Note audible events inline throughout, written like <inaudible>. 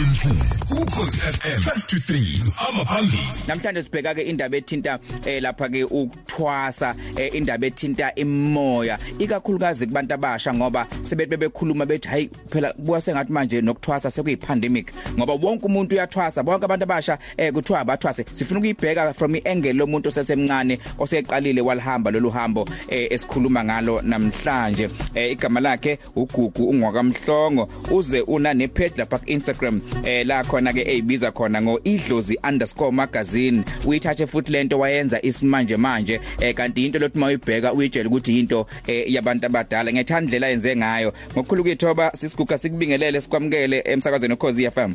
mkhulu ukhosi FM 1223 hamba phambili namhlanje sibheka ke indaba ethinta eh, lapha ke ukuthwasa eh, indaba ethinta imoya ikakhulukazi kubantu abasha ngoba sebebe bekhuluma bethi hayi phela kuwa sengathi manje nokuthwasa sekuyipandemic. Ngoba wonke umuntu uyathwasa bonke abantu abasha eh, kuthiwa abathwase. Sifuna ukuyibheka from iangle lomuntu osesemncane oseqalile walihamba lolu hambo eh, esikhuluma ngalo namhlanje. Eh, igama lakhe ugugu ungwakamhlongo. Uze una nepage lapha ku Instagram eh la khona ke eyibiza khona ngo idlozi_magazine uyithathe futhi lento wayenza isimanje manje eh kanti into lothi mawuyibheka uyitshela ukuthi into eh, yabantu abadala. Ngethanda indlela yenze ngayo. Ngokukhulu kwithoba sisiguga sikubingelele sikwamukele emsakazweni okhozi FM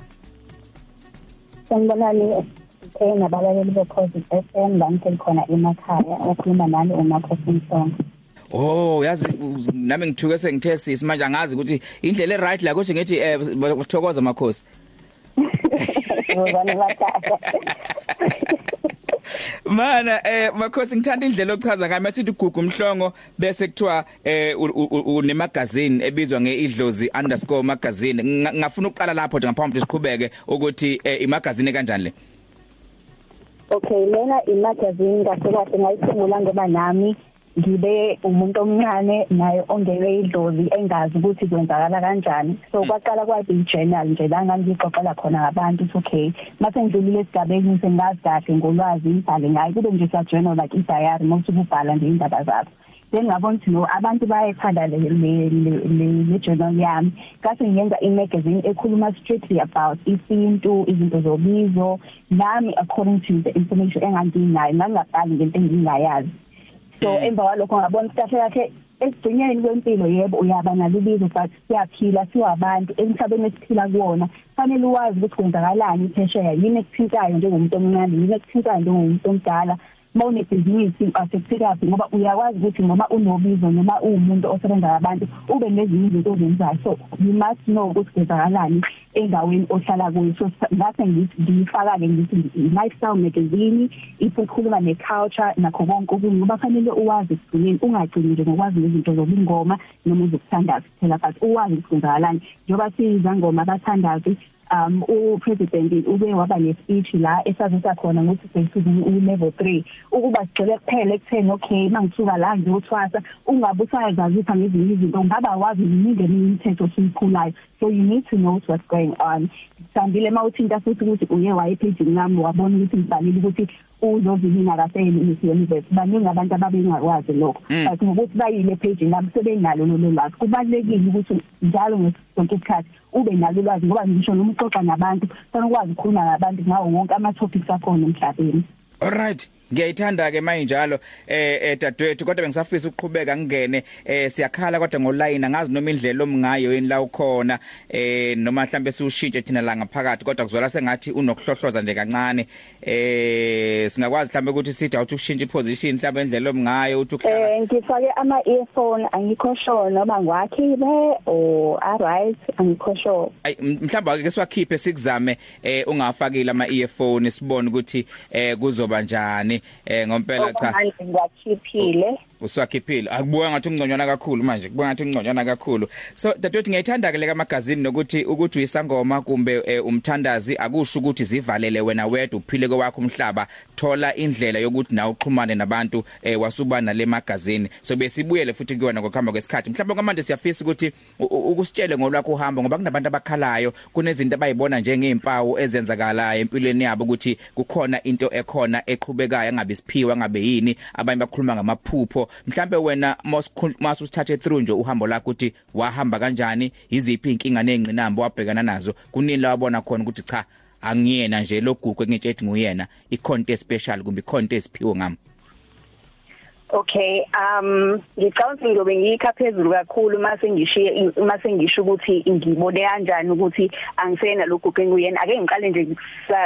Sanibonani eh nabalaleli beCozi FM la ngikhona emakhaya okhuluma nami uMakho Simpson. Oh yazi uz- nami ngithuke sengithe sisi manje angazi ukuthi indlela eright la kuthi ngithi eh uthokoza makhosi. Ngizona <laughs> bathatha. Mana eh makhosi ngithanda indlela ochaza ngayo masithi ugugu umhlongo bese kuthiwa eh unemagazine ebizwa ngeidlozi_magazine Nga- ngafuna ukuqala lapho nje ngaphambi ukuthi siqhubeke ukuthi eh, imagazine kanjani le Okay lena imagazine kahle kahle ngayisungula ngoba nami ngibe umuntu omncane naye ongeke idlozi engazi ukuthi kwenzakala kanjani. So kwaqala kwathi i-journal nje la ngangixoxela khona ngabantu ukuthi okay mase ngidlulile esigabeni sengazi kahle ngolwazi ngibhale ngayo kube nje sa journal like i-diary mawusuke ubhala nje indaba zakho then ngabona ukuthi no abantu bayethanda le le le le journal yami. Kase ngiyenza i-magazine ekhuluma strictly about isintu izinto zobizo nami according to the information enganginayo ngangabhali ngento engingayazi. So emva kwalokho ngabona kahle kahle esigcineni kwempilo yebo uyaba nalo ubizo but siyaphila siwabantu. Emhlabeni esiphila kuwona fanele uwazi ukuthi kwenzakalani phesheya yini ekuthintayo njengomuntu omncane yini ekuthintayo njengomuntu omdala. Mawunebhizinisi asekufikapi ngoba uyakwazi ukuthi noma unobizo noma uwumuntu osebenza ngabantu ube nezinye izinto ozenzayo. So you must know ukuthi kwenzakalani endaweni ohlala kuyo. So ngase ngithi ngiyifaka-ke ngithi i-lifestyle magazine ikhuluma ne-culture nakho konke okunye ngoba fanele uwazi ekugcineni ungagcini nje ngokwazi ngezinto zobungoma noma ezokuthandaza kuphela but uwazi ukuthi kwenzakalani. Njengoba siyizangoma abathandazi um upresident ube waba nespeech la esazisa khona ukuthi sesizini u-level 3 ukuba sigcile kuphela ekutheni okay mangisuka la ngiyothwasa ungabe usayazazisa ngezinye izinto ngaba wazi ziningi eminye imithetho siyiphulayo so you need to know what's going on. Sandile mawuthinta futhi ukuthi uye wayepage ngami wabona ukuthi ngibhalile ukuthi uzozilina kaseyunivesithi university baningi abantu ababengakwazi lokho. But ngokuthi bayile page ngami sebenalo lolo lwazi. Kubalekile ukuthi njalo ngesonke isikhathi ube nalo lwazi ngoba ngisho noma uxoxa nabantu fanele ukwazi ukukhuluma nabantu ngawo wonke ama topics akhona emhlabeni. Alright ngiyayithanda ke manje njalo eh eh dadewethu kodwa bengisafisa ukuqhubeka ngene eh siyakhala kodwa ngoline angazi noma indlela omngayo yini la ukhona eh noma mhlambe siushintshe thina la ngaphakathi kodwa kuzwela sengathi unokuhlohloza nje kancane eh singakwazi mhlambe ukuthi sithi awuthi ushintshe iposition mhlambe indlela omngayo uthi ukuhlala eh ngifake ama earphone angikho sure noma ngwakhibe or alright angikho sure. Ay mhlamba ke siwakhiphe sikuzame eh ungafakile ama earphone sibone ukuthi eh kuzoba njani. Eh ngompela cha. Manje ngakhiphile uswakhiphile akubuka ngathi ungconywana kakhulu manje kubuka ngathi ungconywana kakhulu. So dadewethu ngiyayithanda ke le magazine nokuthi ukuthi uyisangoma kumbe eh, umthandazi akusho ukuthi zivalele wena wedwa uphile kwakho umhlaba. Thola indlela yokuthi nawe uxhumane nabantu eh, wasuba nale magazine so besibuyele futhi kuwena ngokuhamba kwesikhathi. Mhlawumbe kwamanje siyafisa ukuthi u- u- ukusitshele ngolwakho uhambo ngoba kunabantu abakhalayo kunezinto abayibona njengeempawu ezenzakalayo empilweni yabo ukuthi kukhona into ekhona eqhubekayo angabe siphiwa ngabe yini abanye bakhuluma ngamaphupho mhlambe wena masuthathe through nje uhambo lakho ukuthi wahamba kanjani iziphi inkinga nezingqinamba wabhekana nazo. Kunini la wabona khona ukuthi cha angiyena nje logugu engitshethi nguyena icontent special kumbe icontent esiphiwe ngami? Okay um ngicabanga ngiyobe ngikha phezulu kakhulu mase ngishiye mase ngisho ukuthi ngibone kanjani ukuthi angisena lokhu enguyena ake ngiqale nje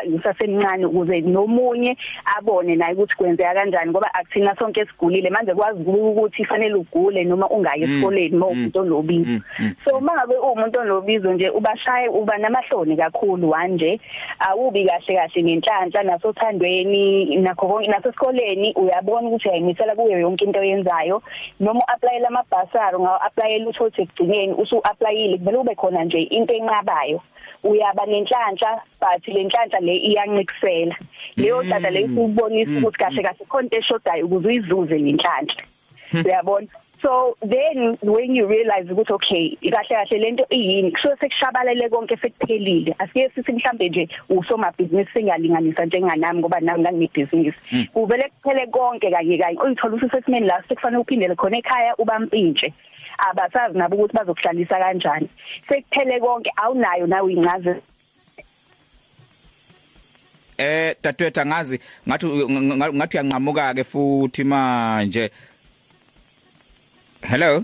ngisasemncane ukuze nomunye abone naye ukuthi kwenzeka kanjani ngoba akuthina sonke esigulile manje kwazi ukuthi fanele ugule noma ungayi esikoleni mawumuntu onobizo. so mangabe umuntu onobizo nje ubashaye uba namahloni kakhulu wanje awubi kahle kahle nenhlanhla nasothandweni nakho konke nasesikoleni uyabona ukuthi ayimisela kuwe kuyo yonke into oyenzayo noma uapplyela amabhasari ngaw-applyela uthothi ekugcineni usu-applyile kumele ube khona nje into enqabayo. Uyaba nenhlanhla but le nhlanhla le iyancikisela. Leyo nhlanhla le isubonisa ukuthi kahle kahle khona into eshodayo ukuze uyizuze le nhlanhla. Uyabona? So then when you realize ukuthi okay kahle kahle lento iyini kusuke sekushabalele konke sekuphelile. Asike sithi mhlambe nje usomabhizinisi singalinganisa njenganami ngoba nami nganginebhizinisi kuvele kuphele konke kanye kanye. Uyithola usesimeni la sekufanele uphindele khona ekhaya ubampintshe. Abasazi nabo ukuthi bazokuhlalisa kanjani. Sekuphele konke awunayo nawe incaze Eh dadwethu angazi ngathi ngathi uyanqamuka ke futhi manje. Hello?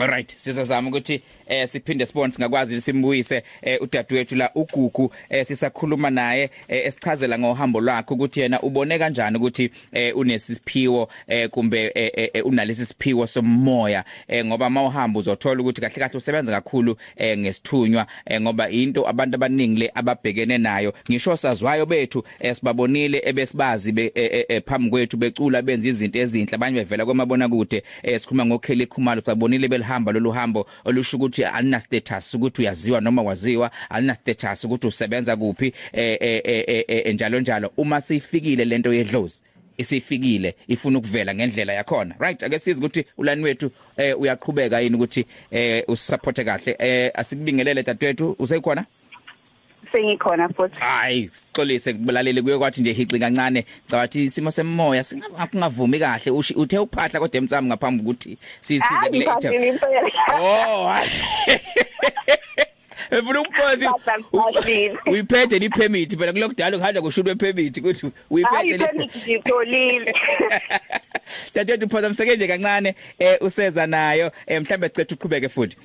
Alright sizozama ukuthi eh siphinde sibone singakwazi simbuyise eh udadewethu la ugugu eh sisakhuluma naye eh, esichazela ngohambo lwakhe ukuthi yena ubone kanjani ukuthi eh unesiphiwo eh kumbe eh, eh, unalesi siphiwo somoya eh ngoba mawuhamba uzothola ukuthi kahle kahle usebenza kakhulu eh ngesithunywa eh ngoba into abantu abaningi le ababhekene nayo. Ngisho sazwayo bethu eh sibabonile ebesibazi be eh, eh, phambi kwethu becula benza izinto ezinhle abanye bevela kwemabona kude eh sikhuluma ngoKelly Khumalo sabonile belihamba lolu hambo olusho ukuthi alina status ukuthi uyaziwa noma waziwa alina status ukuthi usebenza kuphi eh eh njalo njalo. Uma sifikile lento yedlozi isifikile ifuna ukuvela ngendlela yakhona. Right ake sizi ukuthi ulani wethu eh uyaqhubeka yini ukuthi eh usupporte kahle. Eh asikubingelele dadwethu usekhona? Sengikhona futhi. Hayi sixolise kubalaleli kuye kwathi nje hici kancane. Cawathi isimo semoya singavumi kahle. Uthe ukuphahla kodwa emtsami ngaphambi ukuthi sisize kule oh <laughs> Efuna ukuphosa uyiphethe ni permit phela kulokudala uhamba kushulwe permit ukuthi uyiphethe le permit ngitholile Tathe <laughs> uphosa msekenje kancane eh useza nayo eh mhlambe sicethe uqhubeke futhi.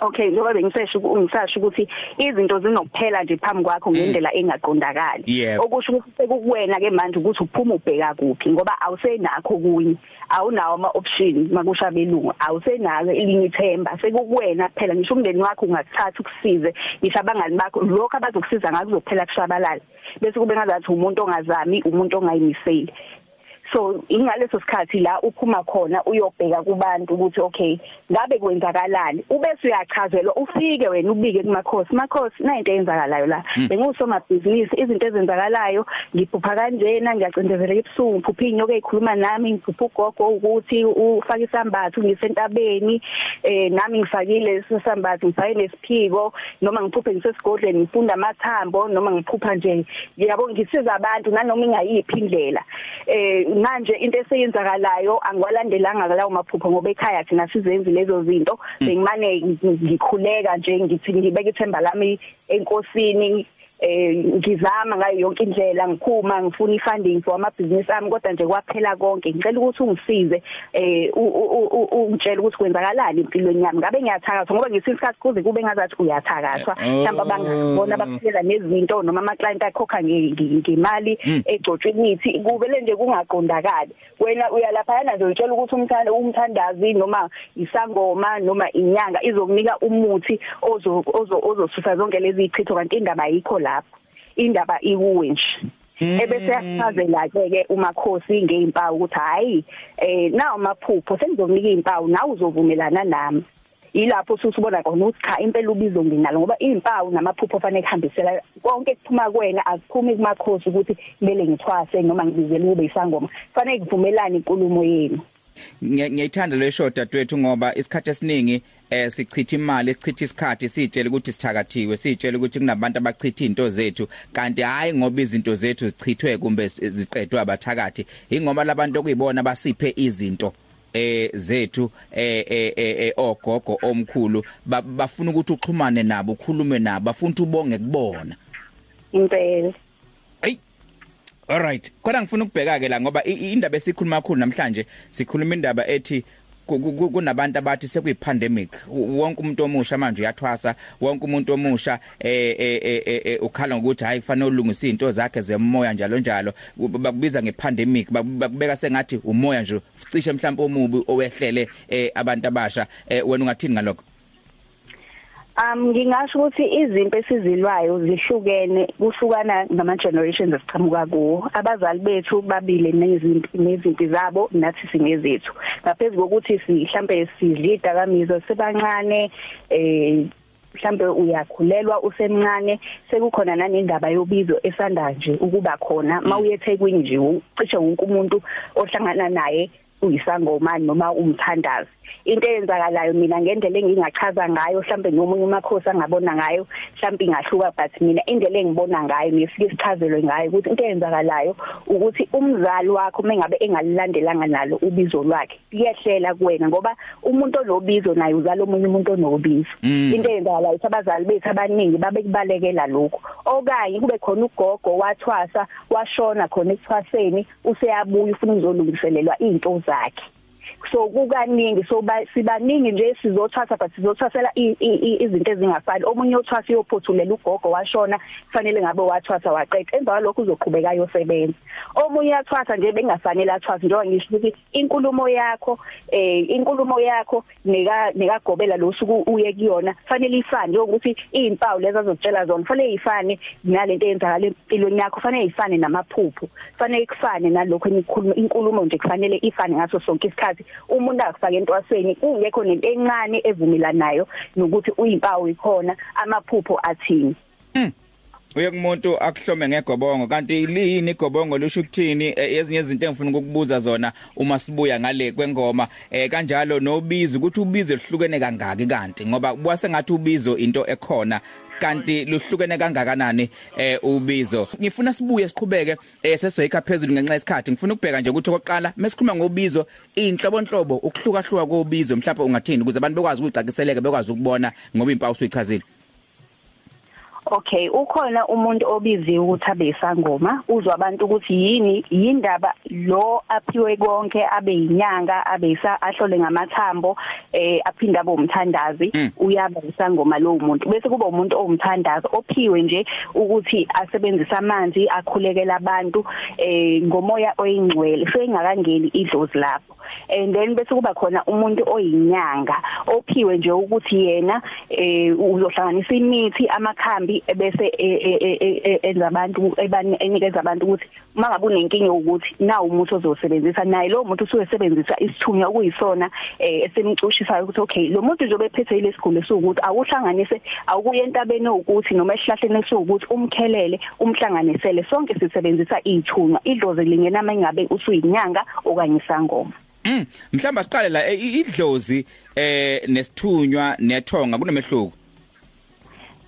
Okay ngoba bengisesho ungisasho ukuthi izinto zinokuphela nje phambi kwakho ngendlela engaqondakali. Okusho ukuthi sekukuwena ke manje ukuthi uphuma ubheka kuphi ngoba awusenakho kunye awunawo ama options makusha belungu awusenalo elinye ithemba. Sekukuwena kuphela ngisho umndeni wakho ungakuthatha ukusize ngisho abangani bakho lokho abazokusiza ngakho kuzophela kushabalala. Bese kube ngazathi umuntu ongazami umuntu ongayimiseli. So ingaleso sikhathi la uphuma khona uyobheka kubantu ukuthi okay ngabe kwenzakalani? Ubese uyachazelwa ufike wena ubike kumakhosi. Makhosi na into eyenzakalayo la bengusomabhizinisi izinto ezenzakalayo. Ngiphupha kanjena ngiyacindezela ebusuku ngiphupha inyoka ezikhuluma nami ngiphupha ugogo ukuthi ufaka isambatho ngisentabeni eh nami ngifakile isambatho ngifake nesiphiko. Noma ngiphuphe ngisesigodleni ngifunda amathambo. Noma ngiphupha nje yabo ngisiza abantu nanoma ingayiphi indlela. Eh manje into eseyenzakalayo angwalandelanga lawo maphupho ngoba ekhaya thina sizenzi lezo zinto. Bengimane ngikhuleka nje ngithi ngibeka ithemba lami enkosini. Eh ngizama ngayo yonke indlela ngikhuma ngifuna ifunding for amabhizinisi ami kodwa nje kwaphela konke. Ngicela ukuthi ungisize eh ungitshela ukuthi kwenzakalani empilweni yami. Ngabe ngiyathakathwa? Ngoba ngesinye isikhathi kuze kube ngazathi uyathakathwa. Mhlawumbe bangabona bakuphela nezinto noma ama client akhokha ngemali egcotshwe imithi kuvele nje kungaqondakali. Wena uyalapha nje utshela ukuthi umthanda umthandazi noma isangoma noma inyanga izokunika umuthi ozo ozosusa zonke lezi ichitho kanti indaba ayikho lapho indaba ikuwe nje. Ebese yachazela ke umakhosi ngeimpawu ukuthi hayi eh nawo maphupho sengizokunika izimpawu nawe uzovumelana nami. Ilapho usubona khona ukuthi cha impela ubizo nginalo ngoba izimpawu namaphupho fanele kuhambisela konke kuphuma kuwena akuphumi kumakhosi ukuthi kumele ngithwase noma ngibizele ube isangoma. Fanele kuvumelane inkulumo yenu. Ngiyayithanda le show dadwethu ngoba isikhathi esiningi eh sichitha imali sichitha isikhathi sitshela ukuthi sithakathiwe sitshela ukuthi kunabantu abachitha into zethu. Kanti hayi ngoba izinto zethu zichithwe kumbe ziqedwe abathakathi ingoba labantu okuyibona basiphe izinto eh zethu eh eh ogogo omkhulu bafuna ukuthi uxhumane nabo ukhulume nabo bafuna ubonge kubona. Impela. Alright, khona ngifuna ukubheka ke la ngoba indaba esikhuluma kakhulu namhlanje sikhuluma indaba ethi kunabantu abathi sekuyi pandemic wonke umuntu omusha manje uyathwasa wonke umuntu omusha eh eh ukhala ngokuthi hayi kufanele ulungise izinto zakhe zemoya njalo njalo. Bakubiza ngepandemic bakubeka sengathi umoya nje cishe mhlawumbe omubi owehlele abantu abasha. Wena ungathini ngalokho? Um ngingasho ukuthi izinto esizilwayo zihlukene kuhlukana ngama generations esiqhamuka kuwo. Abazali bethu babile nezimpi nezimpi zabo nathi singezethu ngaphezulu kokuthi mhlambe sidlida kamizwa sebancane eh mhlambe uyakhulelwa usemncane sekukhona nanendaba yobizo esanda nje ukuba khona. Mawuyethekwini nje ucishe wonke umuntu ohlangana naye uyisangoma noma umthandazi. Into eyenzakalayo mina ngendlela engingachaza ngayo mhlambe nomunye umakhosi angabona ngayo mhlambe ingahluka but mina indlela engibona ngayo nifike sichazelwe ngayo ukuthi into eyenzakalayo ukuthi umzali wakho mengabe engalilandelanga nalo ubizo lwakhe liyehlela kuwena ngoba umuntu onobizo naye uzala omunye umuntu onobizo. Into eyenzakalayo abazali bethu abaningi babekubalekela lokho okanye kube khona ugogo wathwasa washona khona ekuthwaseni useyabuya ufuna ukuzolungiselelwa izinto zakhe zakhe so kukaningi so sibaningi nje sizothatha but sizothasela izinto ezingafani omunye uthwasa iyophothulela ugogo washona kufanele ngabe wathwasa waqeda. Emva kwalokho uzoqhubeka ayosebenza. Omunye uyathwasa nje bengafanele athwasa njengoba ngisho ukuthi inkulumo yakho eh inkulumo yakho nika nikagobela lo suku uye kuyona fanele ifane. Ukuthi izimpawu lezi azotshela zona fanele ifane nalento eyenzakala empilweni yakho fanele ifane namaphupho. Fanele kufane nalokho enikhuluma inkulumo nje kufanele ifane ngaso sonke isikhathi. Umuntu akufaka entwaseni kungekho nento encane evumelanayo nokuthi uyimpawu ikhona amaphupho athini. Uye kumuntu akuhlome ngegobongo kanti liyini igobongo lusho ukuthini? Ezinye izinto engifuna ukukubuza zona uma sibuya ngale kwengoma. Eh kanjalo nobizo ukuthi ubizo lihlukene kangaki kanti ngoba kuba sengathi ubizo into ekhona. Kanti luhlukene kangakanani eh ubizo. Ngifuna sibuye siqhubeke eh sesoyikha phezulu ngenxa yesikhathi. Ngifuna ukubheka nje ukuthi okokuqala mesikhuluma ngobizo inhlobonhlobo ukuhlukahluka kobizo mhlawumbe ungathini ukuze abantu bekwazi ukucaciseleka bekwazi ukubona ngoba impawu suyichazile Okay ukhona umuntu obiziwe ukuthi abe isangoma. Uzwa abantu ukuthi yini? Yindaba lo aphiwe konke abe inyanga abe isa ahlole ngamathambo eh aphinda abe umthandazi. Uyaba isangoma lo muntu. Bese kuba umuntu owumthandazi ophiwe nje ukuthi asebenzise amanzi akhulekela abantu eh ngomoya oyingcwele so ingakangeni idlozi lapho. And then bese kuba khona umuntu oyinyanga ophiwe nje ukuthi yena eh uzohlanganisa imithi amakhambi ebese enza abantu enikeza abantu ukuthi uma ngabe unenkinga ukuthi na umuthi ozosebenzisa naye lo muntu usuke sebenzisa isithunya okuyisona esemcushisayo ukuthi okay lo muntu njobe ephethe lesigulo sokuthi awuhlanganise awukuye entabeni ukuthi noma esihlahleni sokuthi umkhelele umhlanganisele. Sonke sisebenzisa izithunywa idlozi lingena mengabe usuyinyanga okanye isangoma. Mm mhlamba siqale la idlozi eh nesithunywa nethonga kunomehluko.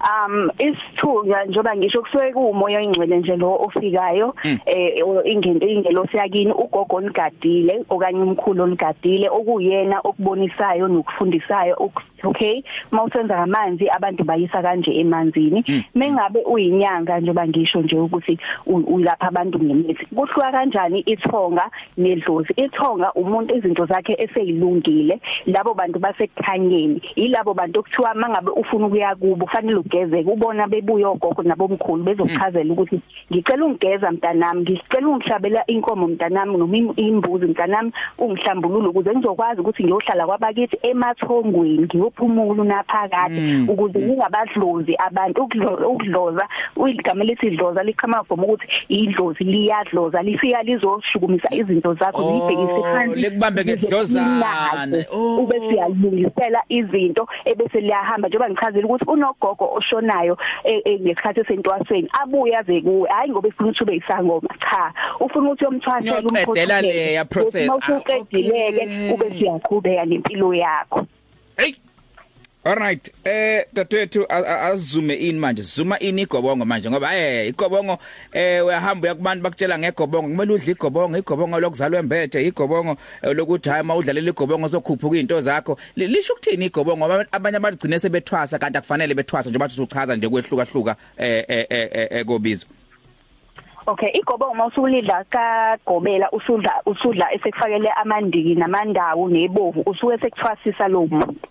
Um isithunywa njoba ngisho kusuke kuumoya oyingcwele nje lo ofikayo eh ingento ingelosi yakini ugogo onigadile okanye umkhulu onigadile okuyena okubonisayo nokufundisayo okay? Mawusenza amanzi abantu bayisa kanje emanzini. Mengabe uyinyanga njoba ngisho nje ukuthi ulapha abantu ngemithi kuhluka kanjani ithonga nedlozi? Ithonga umuntu izinto zakhe eseyilungile labo bantu basekukhanyeni yilabo bantu okuthiwa mangabe ufuna ukuya kubo fanele ugezeke ubona bebuya ogogo nabomkhulu bezokuchazela ukuthi ngicela ungigeza mntanami ngicela ungihlabela inkomo mntanami noma imbuzi mntanami ungihlambulule ukuze ngizokwazi ukuthi ngiyohlala kwabakithi emathongweni ngiyophumula unaphakade ukuze ngingabadlozi abantu. Ukudloza uyigama lethi idloza liqhama from ukuthi idlozi liyadloza lifika lizoshukumisa izinto zakho libhekise phansi lekubambe ngedlozana ube siyalungisela izinto ebese liyahamba. Njengoba ngichazile ukuthi unogogo oshonayo ngesikhathi sentwasweni abuya ze kuwe hayi ngoba efuna ukuthi ube isangoma cha ufuna ukuthi yomthwasela umqedela leya process. Uqedileke ube siyaqhubeka nempilo yakho. Hey! Alright eh dadethu azume in manje zuma in igobongo manje ngoba eh igobongo eh uyahamba uyakubantu bakutshela ngegobongo kumele udle igobongo igobongo lokuzalwa embethe igobongo lokuthi hayi mawudlalela igobongo zokhuphuka izinto zakho. Lisho ukuthini igobongo? Abanye abagcine sebethwasa kanti akufanele bethwasa nje bathi uchaza nje kwehluka hluka eh eh ekobizo Okay igobongo mawusulidla kagobela usudla usudla esekufakele amandiki namandawu nebovu usuke sekuthwasisa lo muntu.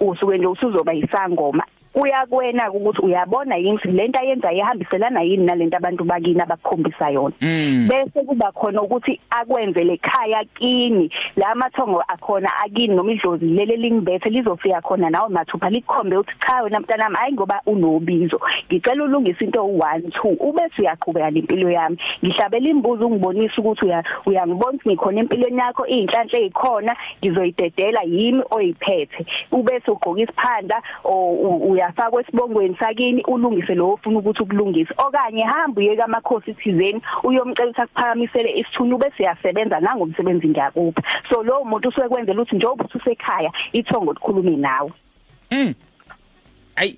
Usuke nje usuzoba isangoma kuya kuwena ukuthi uyabona yini ukuthi lento ayenza ihambiselana yini nalento abantu bakini abakukhombisa yona. Mm. bese kuba khona ukuthi akwenze lekhaya kini la mathongo akhona akini noma idlozi lele lingibethe lizofika khona nawe mathupha likhombe ukuthi cha wena mntanami hayi ngoba unobizo. Ngicela ulungise into 1 2 ubese uyaqhubeka nempilo yami. Ngihlabela imbuzi ungibonisa ukuthi uya uyangibona ukuthi ngikhona empilweni yakho inhlanhla ezikhona ngizoyidedela yimi oyiphethe. Ubese ugqoka isiphanda o- u- uyafaka esibongweni sakini ulungise lo ofuna ukuthi ukulungise. Okanye hamba uye kamakhosi thizeni uyomcela ukuthi akuphakamisele isithunywa bese uyasebenza nangomsebenzi ngiyakupha. So lo muntu usekwenzela ukuthi njengoba ususekhaya ithongo likhulume nawe. Ay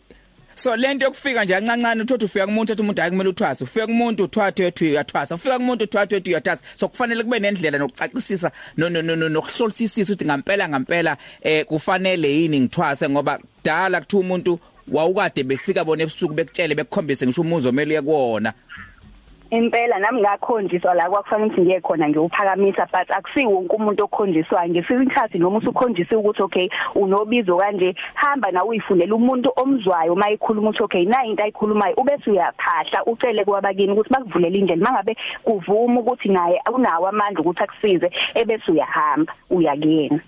So lento yokufika nje kancancane uthothi ufika kumuntu ethi umuntu akumele uthwase. Ufika kumuntu uthwathe ethi uyathwasa ufika kumuntu uthwathe ethi uyathwasa so kufanele kube nendlela nokucacisisa no no no no- nokuhlolisisisa ukuthi ngampela ngampela eh kufanele yini ngithwase ngoba kudala kuthi umuntu wawukade befika bona ebusuku bekutshele bekukhombise ngisho umuzo omele kuwona. Impela nami ngakhonjiswa la kwakufanele ukuthi ngiye khona ngiyophakamisa but akusiwo wonke umuntu okhonjiswayo. Ngesikhathi noma usukhonjisiwe ukuthi okay unobizo kanje hamba na uyifundela umuntu omzwayo mayikhuluma ukuthi okay na into ayikhulumayo ubese uyaphahla ucele kwabakini ukuthi bakuvulela indlela. Mangabe kuvuma ukuthi naye unawo amandla ukuthi akusize ebese uyahamba uyakuyena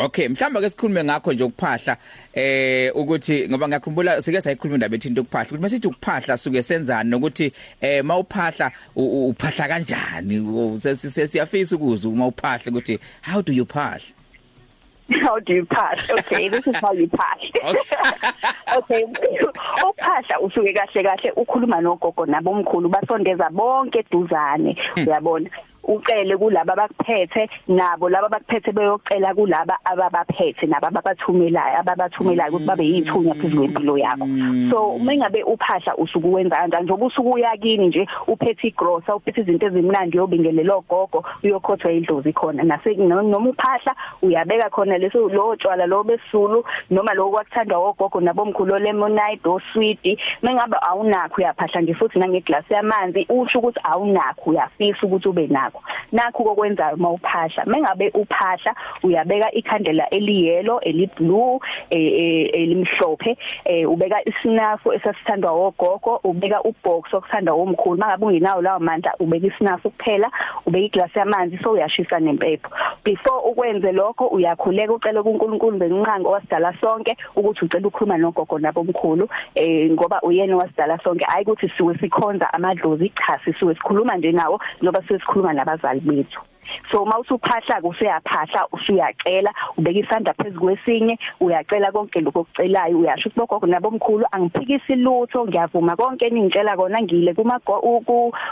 Okay mhlamba ke sikhulume ngakho nje ukuphahla eh ukuthi ngoba ngiyakhumbula sike sayikhuluma indaba ethi into ukuphahla ukuthi masithi ukuphahla suke senzani nokuthi eh mawuphahla uphahla kanjani sesiyafisa ukuzwa uma uphahla ukuthi how do you phahla How do you pass? Okay, this is how you pass. okay. Uphahla usuke kahle kahle ukhuluma nogogo nabomkhulu basondeza bonke eduzane. Uyabona? Ucele kulabo abakuphethe nabo laba abakuphethe beyocela kulaba ababaphethe nabo ababathumelayo ababathumelayo ukuthi babe yithunya phezulu kwempilo yakho. So uma ngabe uphahla usuku wenza kanjani? Njengoba usuku uyakini nje uphethe igrosa uphethe izinto ezimnandi yobingelelo gogo uyokhothwa idlozi khona. Nase noma uphahla uyabeka khona leso lo tshwala lo besulu noma lo kwakuthandwa ogogo nabomkhulu lemonade o sweet mengabe awunakho uyaphahla nje futhi nangeglasi yamanzi usho ukuthi awunakho uyafisa ukuthi ube nakho. Nakho kokwenzayo mawuphahla. Mengabe uphahla uyabeka ikhandela eliyelo eliblue elimhlophe ubeka isinafu esasithandwa wogogo ubeka ubox okuthandwa womkhulu. Mangabe ungenawo lawo mandla ubeka isinafu kuphela ubeka iglasi yamanzi so uyashisa nempepho. Before ukwenze lokho uyakhuleka ucela kuNkulunkulu benqango wasidala sonke ukuthi ucela ukukhuluma nogogo nabomkhulu eh ngoba uyena wasidala sonke. Hayi ukuthi siwe sikhonza amadlozi cha sisuke sikhuluma nje nawo njengoba sesikhuluma nabazali bethu. So mawusuphahla kuseyaphahla usuyacela ubeka isandla phezulu kwesinye uyacela konke lokho okucelayo uyasho ukuthi gogo nabomkhulu angiphikisi lutho ngiyavuma konke eningitshela kona ngile kuma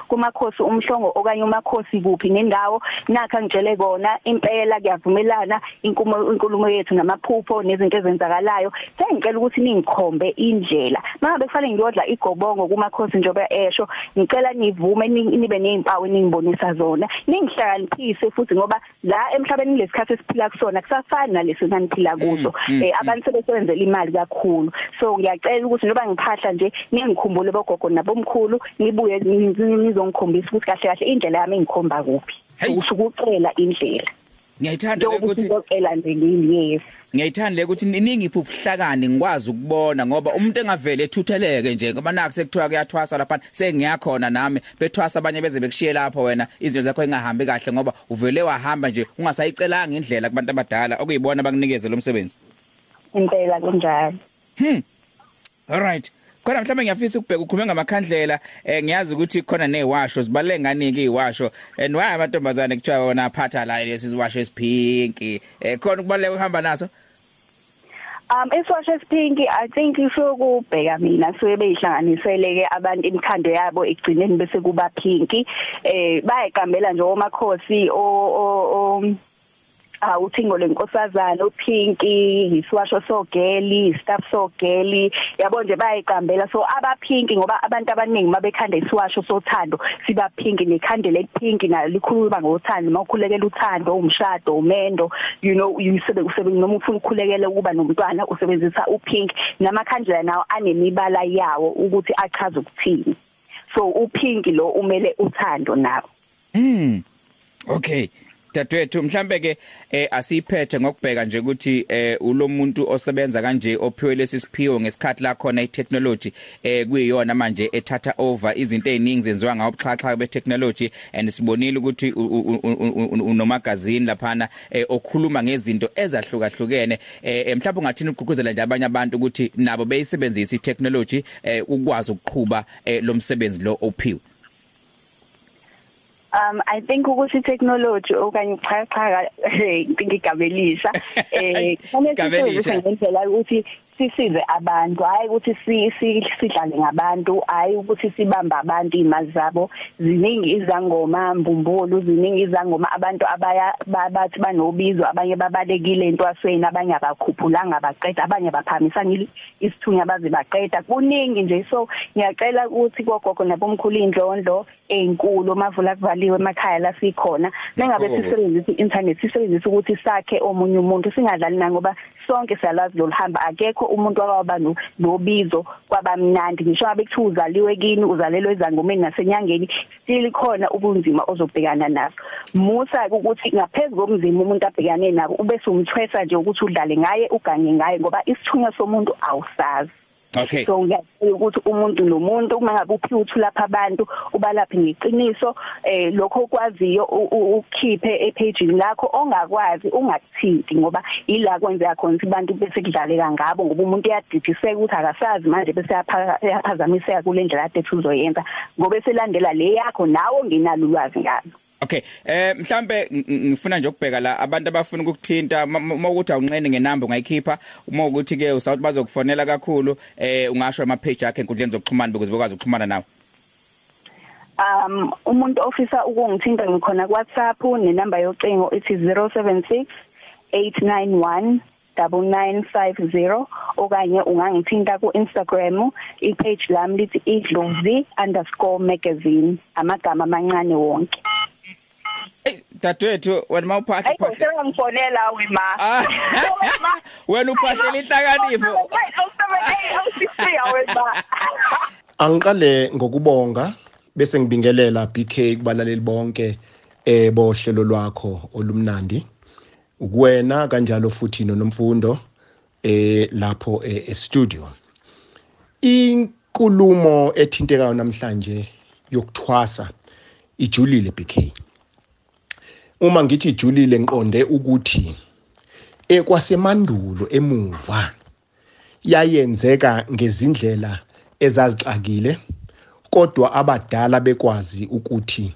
kumakhosi umhlongo okanye umakhosi kuphi nendawo. Nakha ngitshele kona impela kuyavumelana inkulumo inkulumo yethu namaphupho nezinto ezenzakalayo. Sengicela ukuthi ningikhombe indlela. Mangabe kufanele ngiyodla igobongo kumakhosi njengoba esho ngicela nivume nibe nezimpawu ningibonisa zona. Ningihlakaniphise siphilise futhi ngoba la emhlabeni lesikhathi esiphila kusona kusafani nalesi saniphila kuso. eh abantu sebesebenzela imali kakhulu. So ngiyacela ukuthi noba ngiphahla nje ningikhumbule bogogo nabomkhulu nibuye nizongikhombisa ukuthi kahle kahle indlela yami engikhomba kuphi. Ukusukucela indlela. Ngiyayithanda ukuthi ngicela nje ngini yes ngiyayithanda ukuthi ningiphi ubuhlakani ngikwazi ukubona ngoba umuntu engavele ethutheleke nje ngoba naku sekuthiwa kuyathwaswa lapha sengiyakhona nami bethwasa abanye beze bekushiye lapho wena izinto zakho engahambi kahle ngoba uvele wahamba nje ungasayicelanga indlela kubantu abadala. Okuyibona bakunikeze lo msebenzi. Impela kunjalo. Hmm. Alright Khona mhlawumbe ngiyafisa ukubheka ukhulume ngamakhandlela eh ngiyazi ukuthi khona neziwasho zibaleke nganingi iziwasho and why amantombazane kuthiwa wona aphatha la lesi siwasho esiphinki eh khona kubaleka uhamba naso? Um isiwasho esiphinki I think isokubheka mina suke beyihlanganiseleke abantu imkhando yabo egcineni bese kuba pinki. Eh bayiqambela nje omakhosi o ah uthingo lenkosazana upinki isiwasho sogeli staff sogeli. Yabo nje bayiqambela so abapinki ngoba abantu abaningi mabekhanda isiwasho sothando siba pinki nekhandela elipinki nalo likhuluma ngothando. Mawukhulekela uthando umshado umendo you know uyisebe usebenza noma ufuna ukukhulekela ukuba nomntwana usebenzisa upink. Namakhandlela nawo anemibala yawo ukuthi achaze ukuthini. So upinki lo umele uthando nawo. Mm okay. Dadwethu mhlambe ke eh asiphethe ngokubheka nje ukuthi eh ulomuntu osebenza kanje ophiwe lesi siphiwo ngesikhathi la khona itechnology eh kuyiyona manje ethatha over izinto eziningi zenziwa ngawo ubuxhaxha betechnology. And sibonile ukuthi unomagazini laphana eh, okhuluma ngezinto ezahlukahlukene. Eh mhlawumbe ungathini ugqugquzela nje abanye abantu ukuthi nabo beyisebenzisa itechnology eh ukwazi ukuqhuba eh, lo msebenzi lo ophiwe? Um i think ukuthi technology okanye uchachacha <laughs> ngigabelisa <laughs> eh kufanele sisebenze ngendlela ukuthi sisize abantu hayi ukuthi sidlale ngabantu hayi ukuthi sibambe abantu imali zabo. Ziningi izangoma mbumbulu ziningi izangoma abantu abaya bathi banobizo abanye babalekile entwasweni abanye abakhuphulanga baqeda abanye baphamisana isithunya baze baqeda. Kuningi nje so ngiyacela ukuthi kogogo nabomkhulu indlondlo ezinkulu mavula kuvaliwe emakhaya la sikhona mengabe sisebenzisa i-internet sisebenzisa ukuthi sakhe omunye umuntu singadlali na ngoba sonke siyalazi lo hamba akekho umuntu akaba nobizo kwabamnandi. Ngisho ngabe kuthiwa uzaliwe kini uzalelwe ezangomeni nasenyangeni still khona ubunzima ozobhekana naso musa ukuthi ngaphezulu komzimba umuntu abhekane nabo ube sumthwesa nje ukuthi udlale ngaye ugange ngaye ngoba isithunywa somuntu awusazi. Okay. So ngiyacela ukuthi umuntu nomuntu uma ngabe uphi uthu lapha abantu ubalaphe ngeqiniso eh lokho okwaziyo ukhiphe epageini lakho ongakwazi ungakuthinti ngoba ila kwenzeka khona ukuthi abantu bese kudlaleka ngabo ngoba umuntu uyadidiseka ukuthi akasazi manje bese yaphazamiseka kule ndlela kade uzoyenza ngoba eselandela le yakho nawe nginalo ulwazi ngalo Okay eh mhlambe ngifuna nje ukubheka la abantu abafuna ukukuthinta uma ukuthi awunqene ngenamba ungayikhipha uma ukuthi ke usawuthi bazokufonela kakhulu eh ungasho ama page akhe enkundleni zokuxhumana ukuze bekwazi ukuxhumana nawe. Um umuntu ofisa ukungithinta ngikhona ku WhatsApp nenamba yocingo ethi 076 891 9950 okanye ungangithinta ku Instagram ipage lami lithi idlozi_magazine amagama amancane wonke. Dadwethu wena mawuphahla Hayi ngicela ngifonela wema. Wena <laughs> uphahlela inhlakanipho. <laughs> Angiqale ngokubonga bese ngibingelela BK kubalaleli bonke eh bohlelo lwakho olumnandi. Ukuwena kanjalo futhi nonomfundo eh lapho e studio. Inkulumo ethintekayo namhlanje yokuthwasa ijulile BK. Uma ngithi ijulile ngiqonde ukuthi ekwasemandulo emuva yayenzeka ngezindlela ezazixakile kodwa abadala bekwazi ukuthi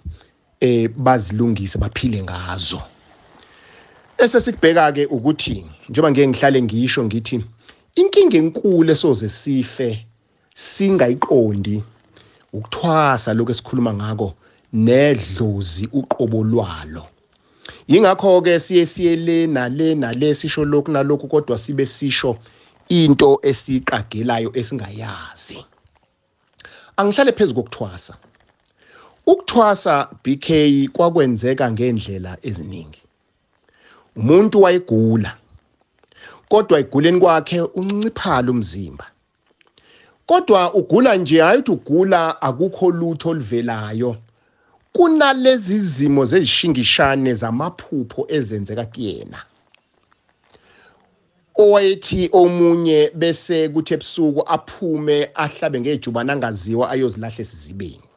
eh bazilungise baphile ngazo. Ese sikubheka ke ukuthi njengoba ngeke ngihlale ngisho ngithi inkinga enkulu esoze sife singayiqondi ukuthwasa lokho esikhuluma ngako nedlozi uqobo lwalo. Yingakho ke siye siye le nale nale sisho lokhu nalokhu kodwa sibe sisho into esiqagelayo esingayazi. Angihlale phezulu kokuthwasa. Ukuthwasa BK kwakwenzeka ngendlela eziningi. Umuntu wayegula kodwa eguleni kwakhe unciphala umzimba. Kodwa ugula nje hayi ukuthi ugula akukho lutho oluvelayo. Kunalezi zimo zezishingishane zamaphupho ezenzeka kuyena. Owayethi omunye bese kuthi ebusuku aphume ahlabe ngejubana angaziwa ayozilahla esizibeni.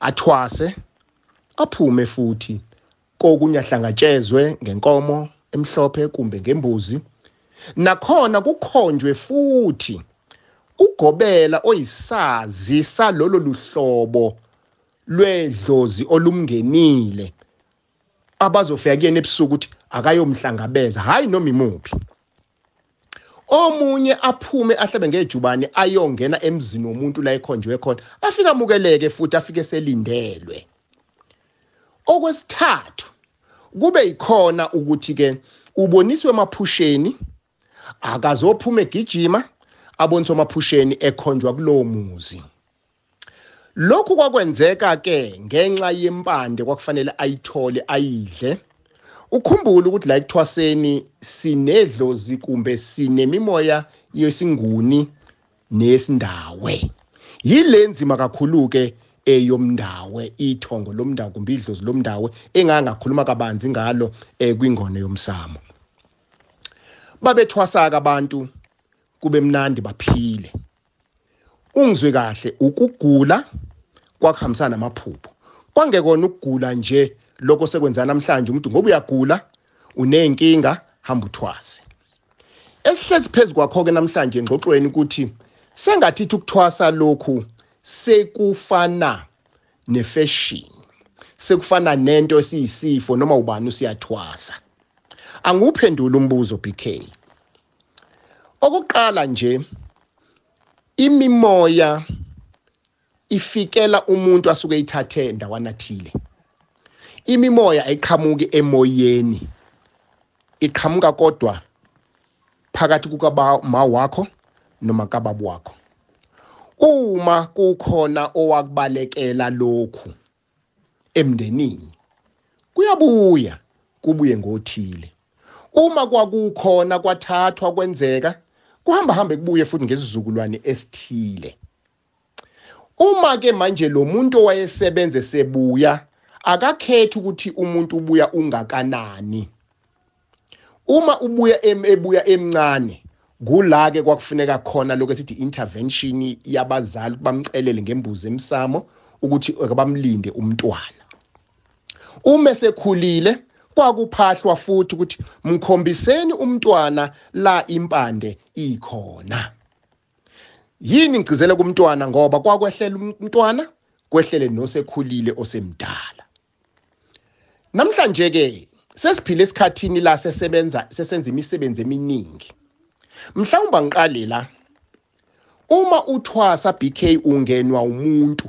Athwase aphume futhi kokunye ahlangatshezwe ngenkomo emhlophe kumbe ngembuzi. Nakhona kukhonjwe futhi ugobela oyisazi salolo luhlobo lwedlozi olumngenile abazofika kuyena ebusuku ukuthi akayomhlangabeza hayi noma imuphi. Omunye aphume ahlebe ngejubane ayongena emzini womuntu la ekhonjwe khona afike amukeleke futhi afike selindelwe okwesithathu kube yikhona ukuthi ke uboniswe emaphusheni akazophuma egijima aboniswe emaphusheni ekhonjwa kulowo muzi. Lokhu kwakwenzeka ke ngenxa yempande kwakufanele ayithole ayidle. Ukhumbule ukuthi la ekuthwaseni sinedlozi kumbe sinemimoya yesinguni nesindawe. Yile nzima kakhulu ke eyomndawe ithongo lomndawo kumbe idlozi lomndawo engangakhuluma kabanzi ngalo eh, kwingone yomsamo. Babethwasaka abantu kube mnandi baphile. Ungizwe kahle ukugula kwakuhambisana namaphupho. Kwangekona ukugula nje lokho sekwenza namhlanje umuntu ngoba uyagula unenkinga hamba uthwase. Esihlezi phezulu kwakho ke namhlanje engxoxweni ukuthi sengathithi ukuthwasa lokhu sekufana nefashion sekufana nento esiyisifo noma ubani usiyathwasa. Anguphendula umbuzo BK okokuqala nje imimoya ifikela umuntu asuke ithathe ndawana thile. Imimoya ayiqhamuki emoyeni iqhamuka kodwa phakathi kukaba wakho noma kababa wakho uma kukhona owakubalekela lokhu emndenini kuyabuya kubuye ngothile. Uma kwakukhona kwathathwa kwenzeka kuhamba hambe kubuye futhi ngesizukulwane esithile uma ke manje lo muntu owayesebenze sebuya akakhethi ukuthi umuntu ubuya ungakanani. Uma ubuya ebuya emncane kula ke kwakufuneka khona lokho esithi intervention yabazali bamcelele ngembuzi emsamo ukuthi bamlinde umntwana. Uma sekhulile kwakuphahlwa futhi ukuthi mkhombiseni umntwana la impande ikhona. Yini ngicizele kumntwana ngoba kwakwehlela umntwana kwehlele nosekhulile osemdala. Namhlanje ke sesiphile esikhathini la sesebenza sesenza imisebenzi eminingi. Mhlawumbe ngiqale la uma uthwasa BK ungenwa umuntu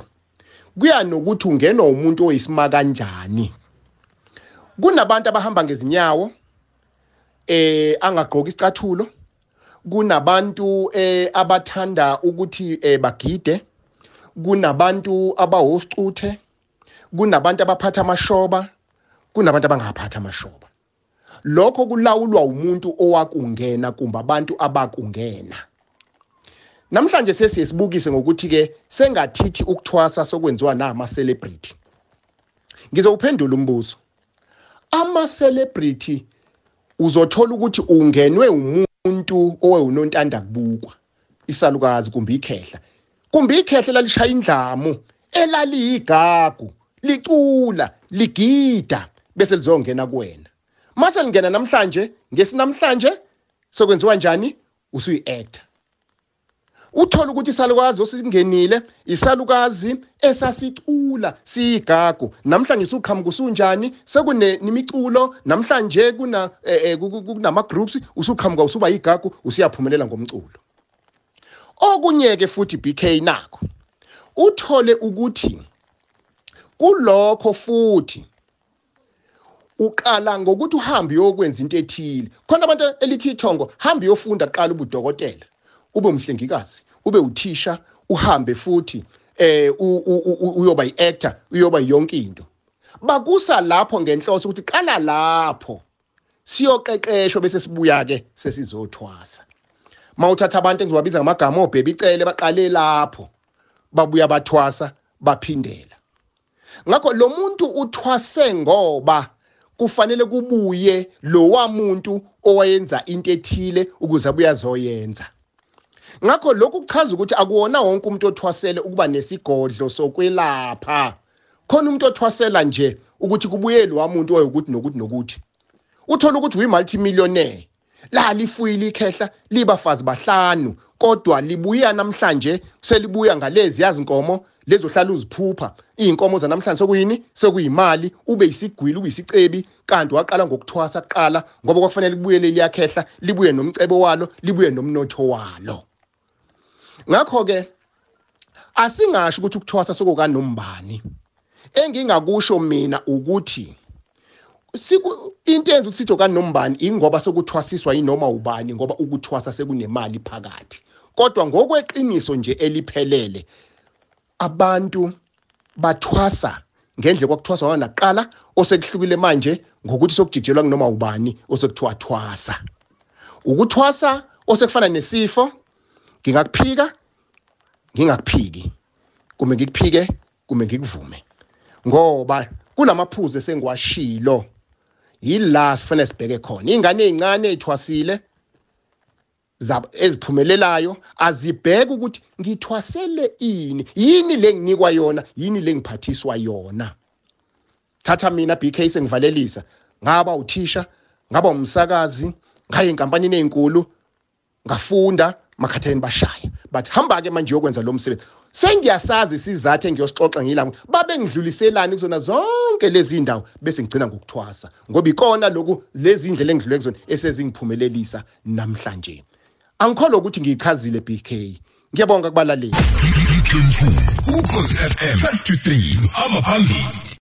kuya nokuthi ungenwa umuntu oyisima kanjani? Kunabantu abahamba ngezinyawo eh angagqoki isicathulo. Kunabantu eh abathanda ukuthi eh bagide. Kunabantu abahosicuthe kunabantu abaphatha amashoba. Kunabantu abangaphatha amashoba. Lokho kulawulwa umuntu owakungena kumbe abantu abakungena. Namhlanje sesiyesibukise ngokuthi ke sengathithi ukuthwasa sokwenziwa nama celebrity ngizowuphendula umbuzo. Ama celebrity uzothola ukuthi ungenwe umuntu owewunontanda kubukwa isalukazi kumbe ikhehla. Kumbe ikhehla lalishaya indlamu elaliyigagu licula ligida bese lizongena kuwena. Mase lingena namhlanje ngesinamhlanje sokwenziwa njani? Usuyi actor uthola ukuthi isalukazi osingenile isalukazi esasicula siyigagu. Namhlanje usuqhamuka usunjani? Sekune nimiculo namhlanje kuna kunama groups usuqhamuka usuba yigagu usiyaphumelela ngomculo. Okunyeke futhi BK nakho. Uthole ukuthi kulokho futhi uqala ngokuthi uhambe uyokwenza into ethile. Khona abantu elithi ithongo hamba uyofunda qala ubudokotela ube umhlengikazi ube uthisha uhambe futhi eh uyoba yiactor uyoba yonke into. Bakusa lapho ngenhloso ukuthi qala lapho siyoqeqeshwa bese sibuya ke sesizothwasa. Mawuthatha abantu engizobabiza ngamagama obhebi icele baqale lapho babuya bathwasa baphindela. Ngakho lo muntu uthwase ngoba kufanele kubuye lo wamuntu owayenza into ethile ukuze abuye azoyenza. Ngakho lokhu kuchaza ukuthi akuwona wonke umuntu othwasele ukuba nesigodlo sokwelapha. Khona umuntu othwasela nje ukuthi kubuye lo wamuntu oyukuthi nokuthi nokuthi. Uthola ukuthi uyi multimillionaire la lifuyile ikhehla libafazi bahlanu kodwa libuya namhlanje selibuya ngalezi yazi inkomo? Lezohlala uziphupha. Inkomo zanamhlanje sokuyini sokuyimali ube isigwili ube isicebi kanti waqala ngokuthwasa kuqala ngoba kwakufanele libuye liyakhehla libuye nomcebo walo libuye nomnotho walo. Ngakho ke asingasho ukuthi ukuthwasa sokukanombani engingakusho mina ukuthi siku into enza ukuthi sithi kanombani ingoba sokuthwasiswa yinoma ubani ngoba ukuthwasa sekunemali phakathi. Kodwa ngokweqiniso nje eliphelele abantu bathwasa ngendle kwakuthwaswa ngona naqala osekuhlukile manje ngokuthi sokujijelwa kunoma ubani osekuthiwa thwasa ukuthwasa osekufana nesifo ngingakuphika? Ngingakuphiki. Kumbe ngikuphike kumbe ngikuvume. Ngoba kunamaphuzu esengiwashilo. Yila sifanele sibheke khona. Ingane ezincane ezithwasile eziphumelelayo azibheke ukuthi ngithwasele ini? Yini lenginikwa yona? Yini lengiphathiswa yona? Thatha mina BK sengivalelisa. Ngaba uthisha ngaba umsakazi ngaye enkampanini ezinkulu ngafunda makhatheni bashaya but hamba ke manje uyokwenza lo msebenzi sengiyasazi sizathu engiyosixoxa ngilami babe ngidluliselani kuzona zonke lezi ndawo bese ngigcina ngokuthwasa ngoba ikona loku lezi indlela engidlule kuzona esezingiphumelelisa namhlanje angikholwa ukuthi ngiyichazile BK ngiyabonga kubalaleli Ukhozi FM 12 to 3 hamba phambili